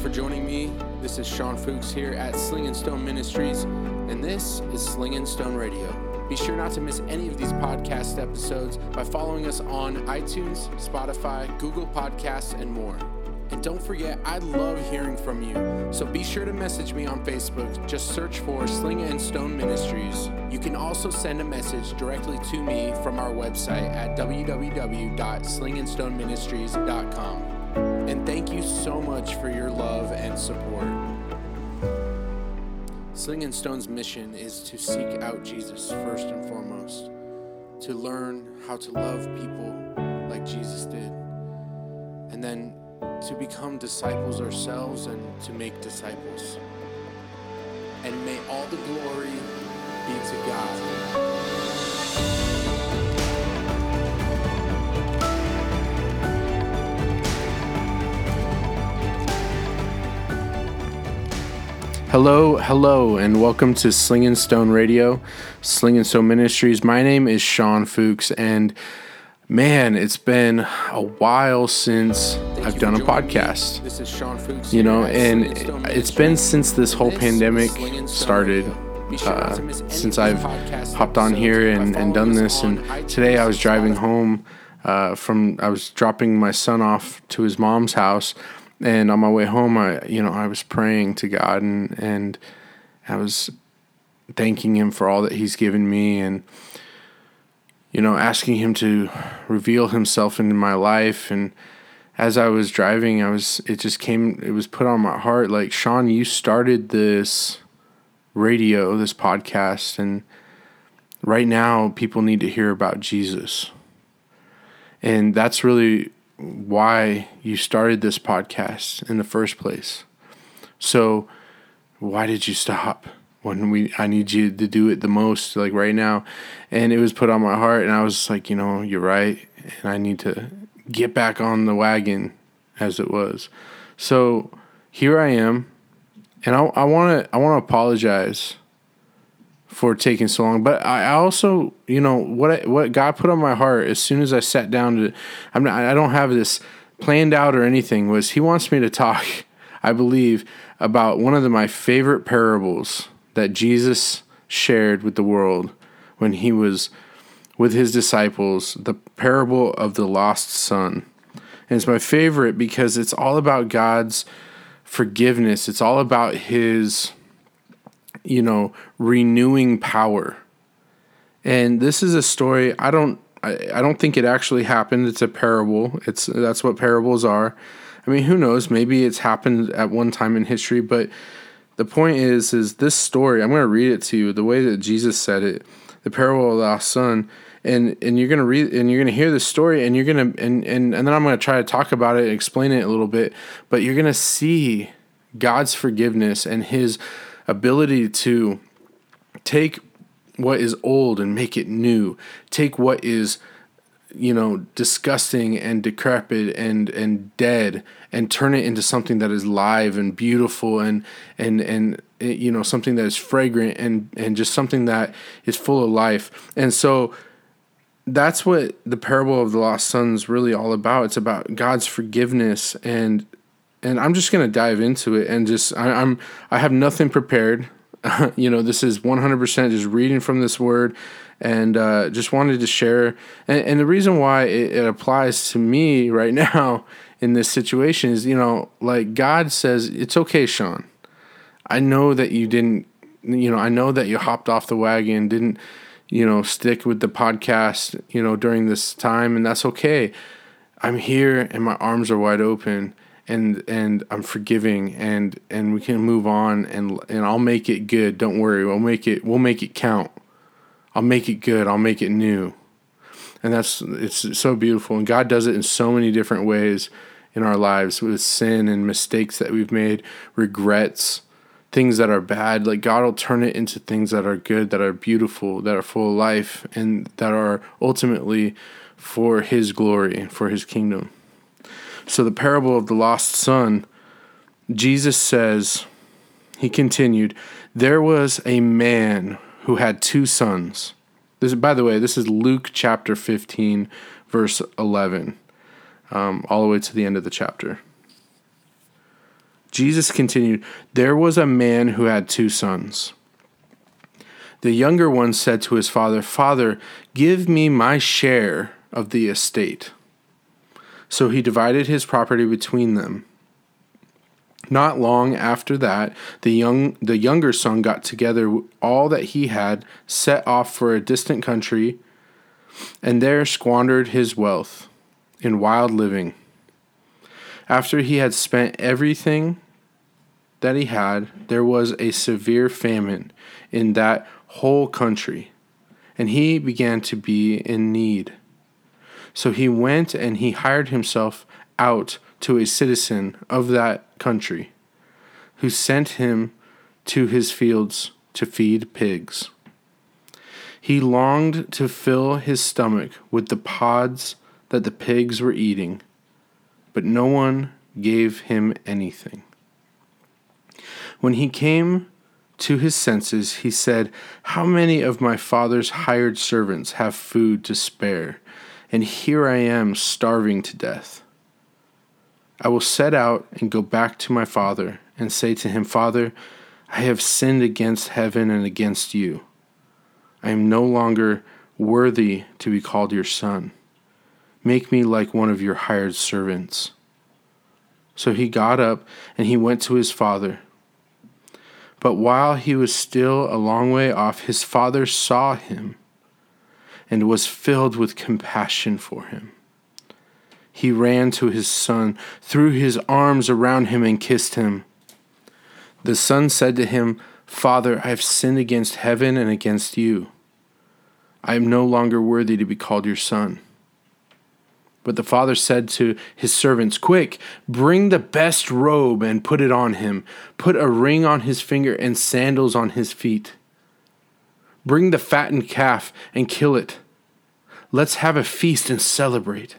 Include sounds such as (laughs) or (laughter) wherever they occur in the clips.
for joining me. This is Sean Fuchs here at Sling and Stone Ministries, and this is Sling and Stone Radio. Be sure not to miss any of these podcast episodes by following us on iTunes, Spotify, Google Podcasts, and more. And don't forget, I love hearing from you. So be sure to message me on Facebook. Just search for Sling and Stone Ministries. You can also send a message directly to me from our website at www.slingandstoneministries.com. And thank you so much for your love and support. Sling and Stone's mission is to seek out Jesus first and foremost, to learn how to love people like Jesus did, and then to become disciples ourselves and to make disciples. And may all the glory be to God. Hello, hello, and welcome to Sling and Stone Radio, Sling and Stone Ministries. My name is Sean Fuchs, and man, it's been a while since I've done a podcast. This is Sean Fuchs. You know, and it's been since this whole pandemic started. Uh, since I've hopped on here and, and done this, and today I was driving home uh, from I was dropping my son off to his mom's house, and on my way home, I you know I was praying to God and and I was thanking Him for all that He's given me and you know asking Him to reveal Himself into my life and as I was driving, I was it just came it was put on my heart like Sean, you started this radio, this podcast, and right now people need to hear about Jesus. And that's really why you started this podcast in the first place. So, why did you stop when we I need you to do it the most like right now? And it was put on my heart and I was like, you know, you're right and I need to get back on the wagon as it was. So, here I am and I I want to I want to apologize for taking so long. But I also, you know, what I, what God put on my heart as soon as I sat down to, I'm not, I don't have this planned out or anything. Was He wants me to talk, (laughs) I believe, about one of the, my favorite parables that Jesus shared with the world when He was with His disciples, the parable of the lost son. And it's my favorite because it's all about God's forgiveness. It's all about His you know, renewing power. And this is a story I don't I, I don't think it actually happened. It's a parable. It's that's what parables are. I mean, who knows? Maybe it's happened at one time in history, but the point is is this story, I'm going to read it to you the way that Jesus said it, the parable of the lost son, and and you're going to read and you're going to hear the story and you're going to and and and then I'm going to try to talk about it and explain it a little bit, but you're going to see God's forgiveness and his ability to take what is old and make it new, take what is you know disgusting and decrepit and and dead and turn it into something that is live and beautiful and and and eh, you know something that is fragrant and and just something that is full of life. And so that's what the parable of the lost son is really all about. It's about god's forgiveness and and I'm just gonna dive into it and just I, I'm I have nothing prepared. (laughs) you know, this is 100% just reading from this word, and uh, just wanted to share. And, and the reason why it, it applies to me right (laughs) now in this situation is, you know, like God says, it's okay, Sean. I know that you didn't, you know, I know that you hopped off the wagon, didn't, you know, stick with the podcast, you know, during this time, and that's okay. I'm here and my arms are wide open and and I'm forgiving and and we can move on and and I'll make it good. Don't worry. We'll make it we'll make it count. I'll make it good. I'll make it new. And that's it's so beautiful and God does it in so many different ways in our lives with sin and mistakes that we've made, regrets, things that are bad. Like God will turn it into things that are good, that are beautiful, that are full of life and that are ultimately for his glory, for his kingdom. So, the parable of the lost son, Jesus says, he continued, There was a man who had two sons. This, by the way, this is Luke chapter 15, verse 11, um, all the way to the end of the chapter. Jesus continued, There was a man who had two sons. The younger one said to his father, Father, give me my share of the estate. So he divided his property between them. Not long after that, the young the younger son got together all that he had, set off for a distant country, and there squandered his wealth in wild living. After he had spent everything that he had, there was a severe famine in that whole country, and he began to be in need. So he went and he hired himself out to a citizen of that country, who sent him to his fields to feed pigs. He longed to fill his stomach with the pods that the pigs were eating, but no one gave him anything. When he came to his senses, he said, How many of my father's hired servants have food to spare? And here I am starving to death. I will set out and go back to my father and say to him, Father, I have sinned against heaven and against you. I am no longer worthy to be called your son. Make me like one of your hired servants. So he got up and he went to his father. But while he was still a long way off, his father saw him and was filled with compassion for him. He ran to his son, threw his arms around him, and kissed him. The son said to him, Father, I have sinned against heaven and against you. I am no longer worthy to be called your son. But the father said to his servants, Quick, bring the best robe and put it on him. Put a ring on his finger and sandals on his feet. Bring the fattened calf and kill it. Let's have a feast and celebrate.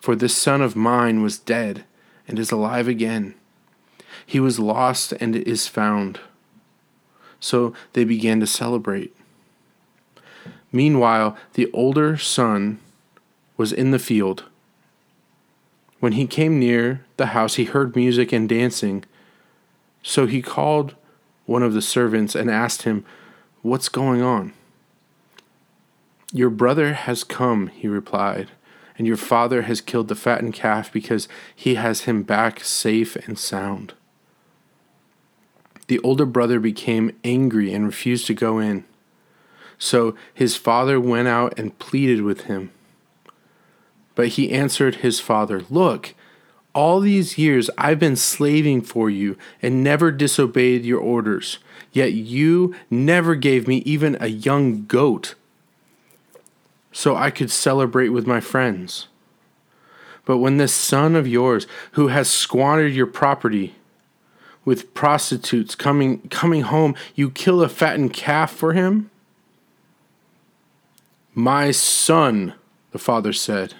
For this son of mine was dead and is alive again. He was lost and is found. So they began to celebrate. Meanwhile, the older son was in the field. When he came near the house, he heard music and dancing. So he called one of the servants and asked him, What's going on? Your brother has come, he replied, and your father has killed the fattened calf because he has him back safe and sound. The older brother became angry and refused to go in. So his father went out and pleaded with him. But he answered his father, Look, all these years I've been slaving for you and never disobeyed your orders, yet you never gave me even a young goat so I could celebrate with my friends. But when this son of yours, who has squandered your property with prostitutes coming coming home, you kill a fattened calf for him? My son, the father said.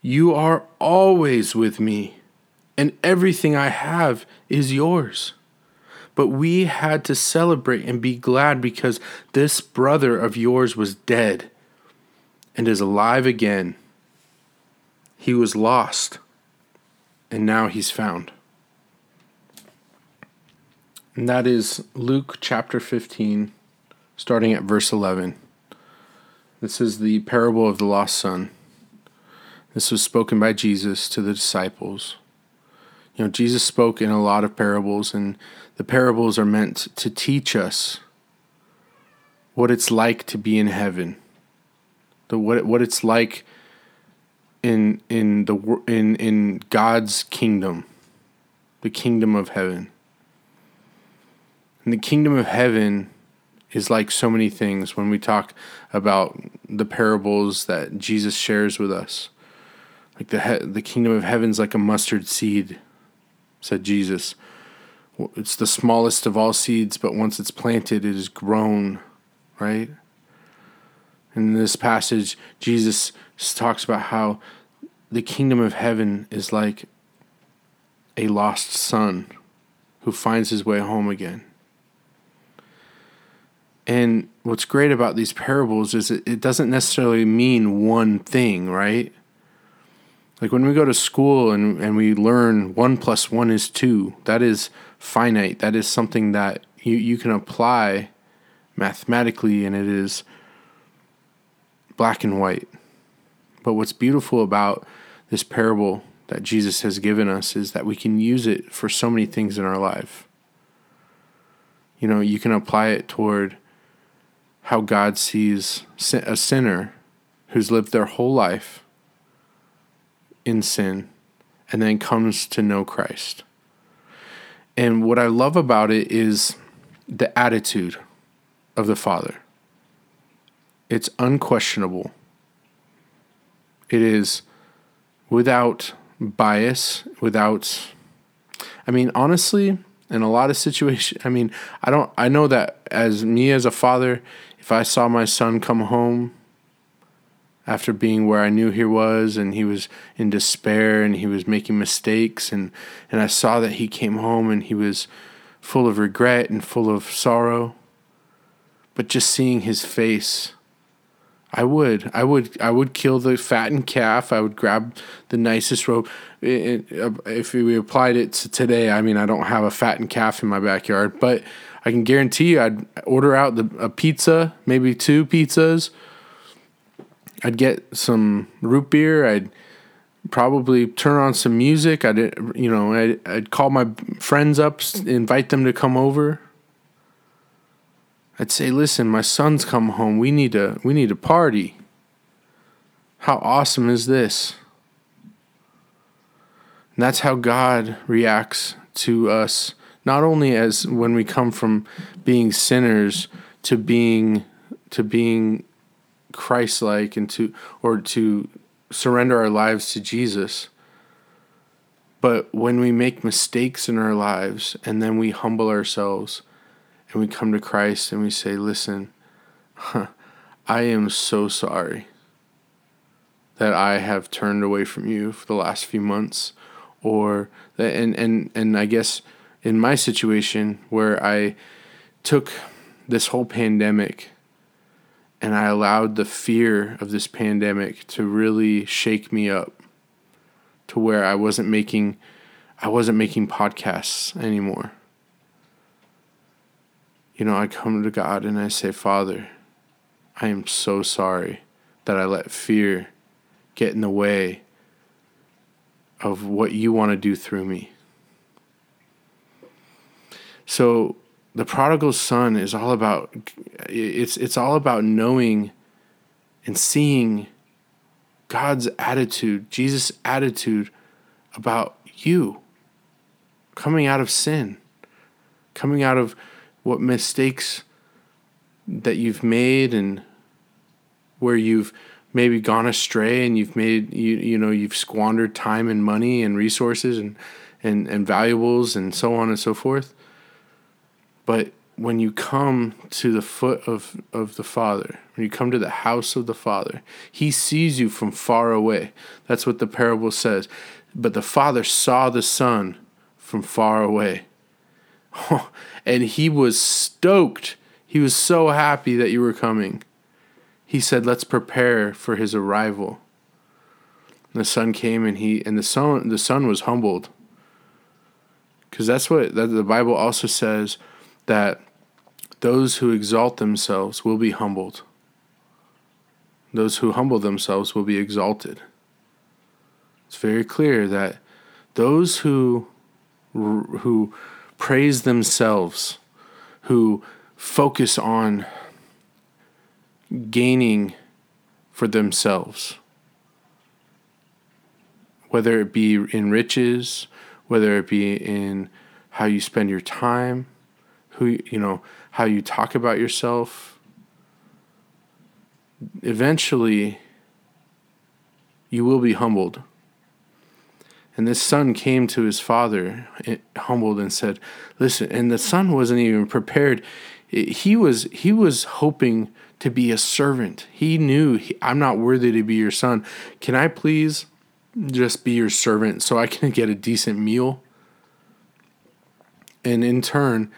You are always with me, and everything I have is yours. But we had to celebrate and be glad because this brother of yours was dead and is alive again. He was lost, and now he's found. And that is Luke chapter 15, starting at verse 11. This is the parable of the lost son. This was spoken by Jesus to the disciples. You know, Jesus spoke in a lot of parables, and the parables are meant to teach us what it's like to be in heaven, the what what it's like in in the in in God's kingdom, the kingdom of heaven. And the kingdom of heaven is like so many things when we talk about the parables that Jesus shares with us. Like the he- the kingdom of heaven's like a mustard seed, said Jesus. It's the smallest of all seeds, but once it's planted, it is grown, right? In this passage, Jesus talks about how the kingdom of heaven is like a lost son who finds his way home again. And what's great about these parables is it, doesn't necessarily mean one thing, right? Like when we go to school and, and we learn one plus one is two, that is finite. That is something that you, you can apply mathematically and it is black and white. But what's beautiful about this parable that Jesus has given us is that we can use it for so many things in our life. You know, you can apply it toward how God sees a sinner who's lived their whole life in sin and then comes to know Christ. And what I love about it is the attitude of the Father. It's unquestionable. It is without bias, without, I mean, honestly, in a lot of situations, I mean, I don't, I know that as me as a father, if I saw my son come home after being where I knew he was and he was in despair and he was making mistakes and, and I saw that he came home and he was full of regret and full of sorrow, but just seeing his face I would. I would. I would kill the fattened calf. I would grab the nicest rope if we applied it to today, I mean, I don't have a fattened calf in my backyard, but I can guarantee you, I'd order out the, a pizza, maybe two pizzas. I'd get some root beer. I'd probably turn on some music. I'd, you know, I'd, I'd call my friends up, invite them to come over. I'd say, "Listen, my son's come home. We need to we need to party." How awesome is this? And that's how God reacts to us, not only as when we come from being sinners to being to being Christ-like and to or to surrender our lives to Jesus. But when we make mistakes in our lives and then we humble ourselves and we come to Christ and we say, Listen, I am so sorry that I have turned away from you for the last few months. Or that, and, and, and I guess in my situation where I took this whole pandemic and I allowed the fear of this pandemic to really shake me up to where I wasn't making I wasn't making podcasts anymore you know, I come to God and I say, Father, I am so sorry that I let fear get in the way of what you want to do through me. So the prodigal son is all about it's it's all about knowing and seeing God's attitude, Jesus' attitude about you coming out of sin, coming out of what mistakes that you've made and where you've maybe gone astray and you've made you you know you've squandered time and money and resources and and, and valuables and so on and so forth but when you come to the foot of, of the Father, when you come to the house of the Father, He sees you from far away. That's what the parable says. But the Father saw the Son from far away. (laughs) and he was stoked. He was so happy that you were coming. He said, "Let's prepare for his arrival." And the son came, and he and the son the son was humbled, because that's what that the Bible also says that those who exalt themselves will be humbled. Those who humble themselves will be exalted. It's very clear that those who who praise themselves, who focus on gaining for themselves, whether it be in riches, whether it be in how you spend your time, who you know, how you talk about yourself. Eventually, you will be humbled and this son came to his father, eh, humbled, and said, "Listen." And the son wasn't even prepared. He was he was hoping to be a servant. He knew I'm not worthy to be your son. Can I please just be your servant so I can get a decent meal? And in turn,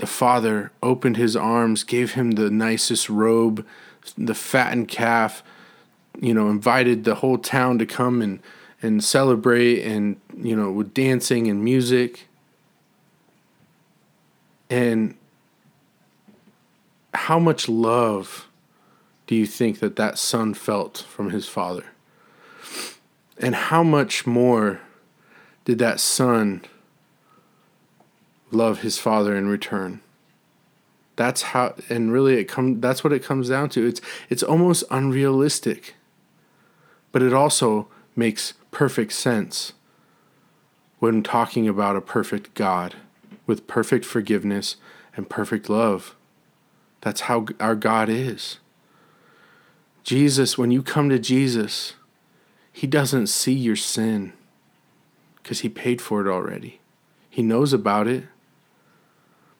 the father opened his arms, gave him the nicest robe, the fattened calf, you know, invited the whole town to come and, and celebrate and, you know, with dancing and music. And how much love do you think that that son felt from his father? And how much more did that son love his father in return? That's how and really it come that's what it comes down to. It's it's almost unrealistic. But it also makes perfect sense when talking about a perfect God with perfect forgiveness and perfect love. That's how our God is. Jesus, when you come to Jesus, He doesn't see your sin because He paid for it already. He knows about it.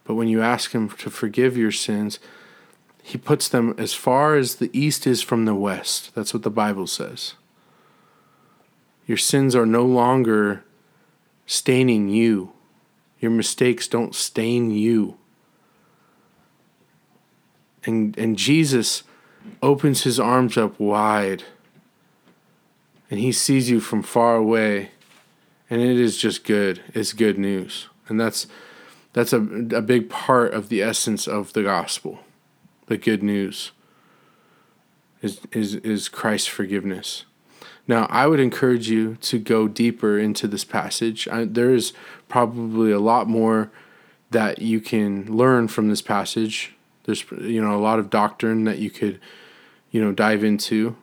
But when you ask Him to forgive your sins, He puts them as far as the east is from the west. That's what the Bible says. Your sins are no longer staining you, your mistakes don't stain you. And, and Jesus opens his arms up wide and he sees you from far away and it is just good it's good news and that's that's a, a big part of the essence of the gospel the good news is is is christ's forgiveness. Now i would encourage you to go deeper into this passage. I, there is probably a lot more that you can learn from this passage. There's you know a lot of doctrine that you could you know dive into.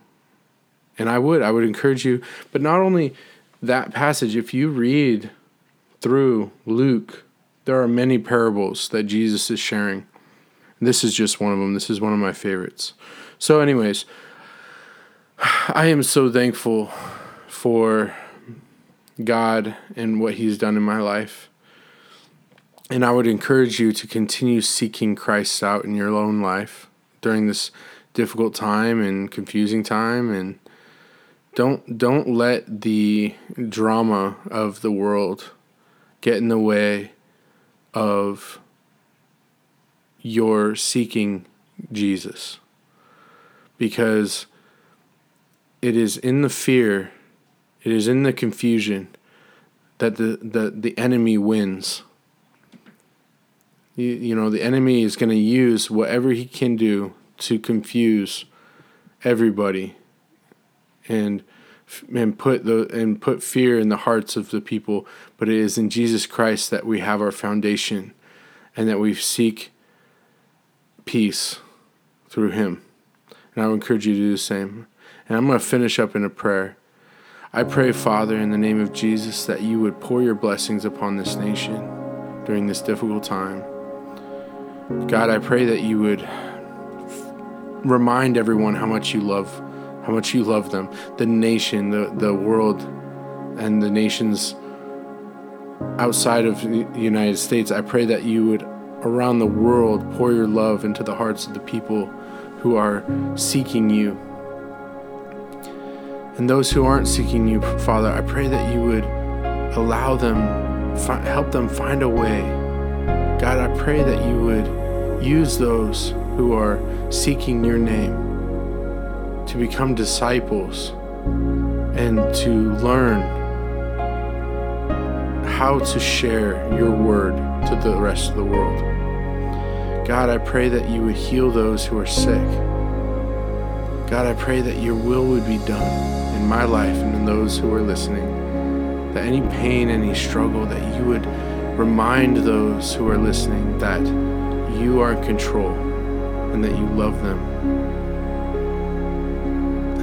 And i would i would encourage you but not only that passage if you read through luke there are many parables that jesus is sharing. This is just one of them. This is one of my favorites. So anyways (sighs) i am so thankful for god and what he's done in my life. And I would encourage you to continue seeking Christ out in your own life during this difficult time and confusing time. And don't don't let the drama of the world get in the way of your seeking Jesus. Because it is in the fear, it is in the confusion that the, the, the enemy wins you, you know, the enemy is going to use whatever he can do to confuse everybody and and put the and put fear in the hearts of the people but it is in Jesus Christ that we have our foundation and that we seek peace through him. And I would encourage you to do the same. And I'm going to finish up in a prayer. I pray Father in the name of Jesus that you would pour your blessings upon this nation during this difficult time. God, I pray that you would remind everyone how much you love, how much you love them, the nation, the, the world, and the nations outside of the United States. I pray that you would, around the world, pour your love into the hearts of the people who are seeking you. And those who aren't seeking you, Father, I pray that you would allow them, help them find a way God, I pray that you would use those who are seeking your name to become disciples and to learn how to share your word to the rest of the world. God, I pray that you would heal those who are sick. God, I pray that your will would be done in my life and in those who are listening. That any pain, any struggle, that you would Remind those who are listening that you are in control and that you love them.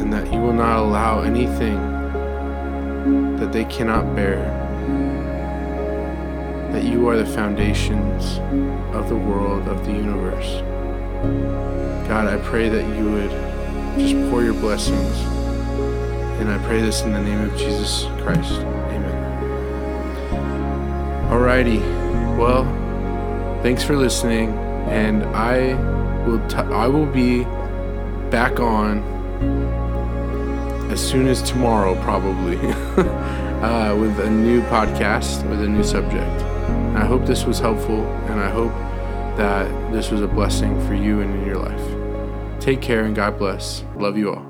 And that you will not allow anything that they cannot bear. That you are the foundations of the world, of the universe. God, I pray that you would just pour your blessings. And I pray this in the name of Jesus Christ. Amen. Alrighty. Well, thanks for listening, and I will t- I will be back on as soon as tomorrow, probably, (laughs) uh, with a new podcast with a new subject. I hope this was helpful, and I hope that this was a blessing for you and in your life. Take care and God bless. Love you all.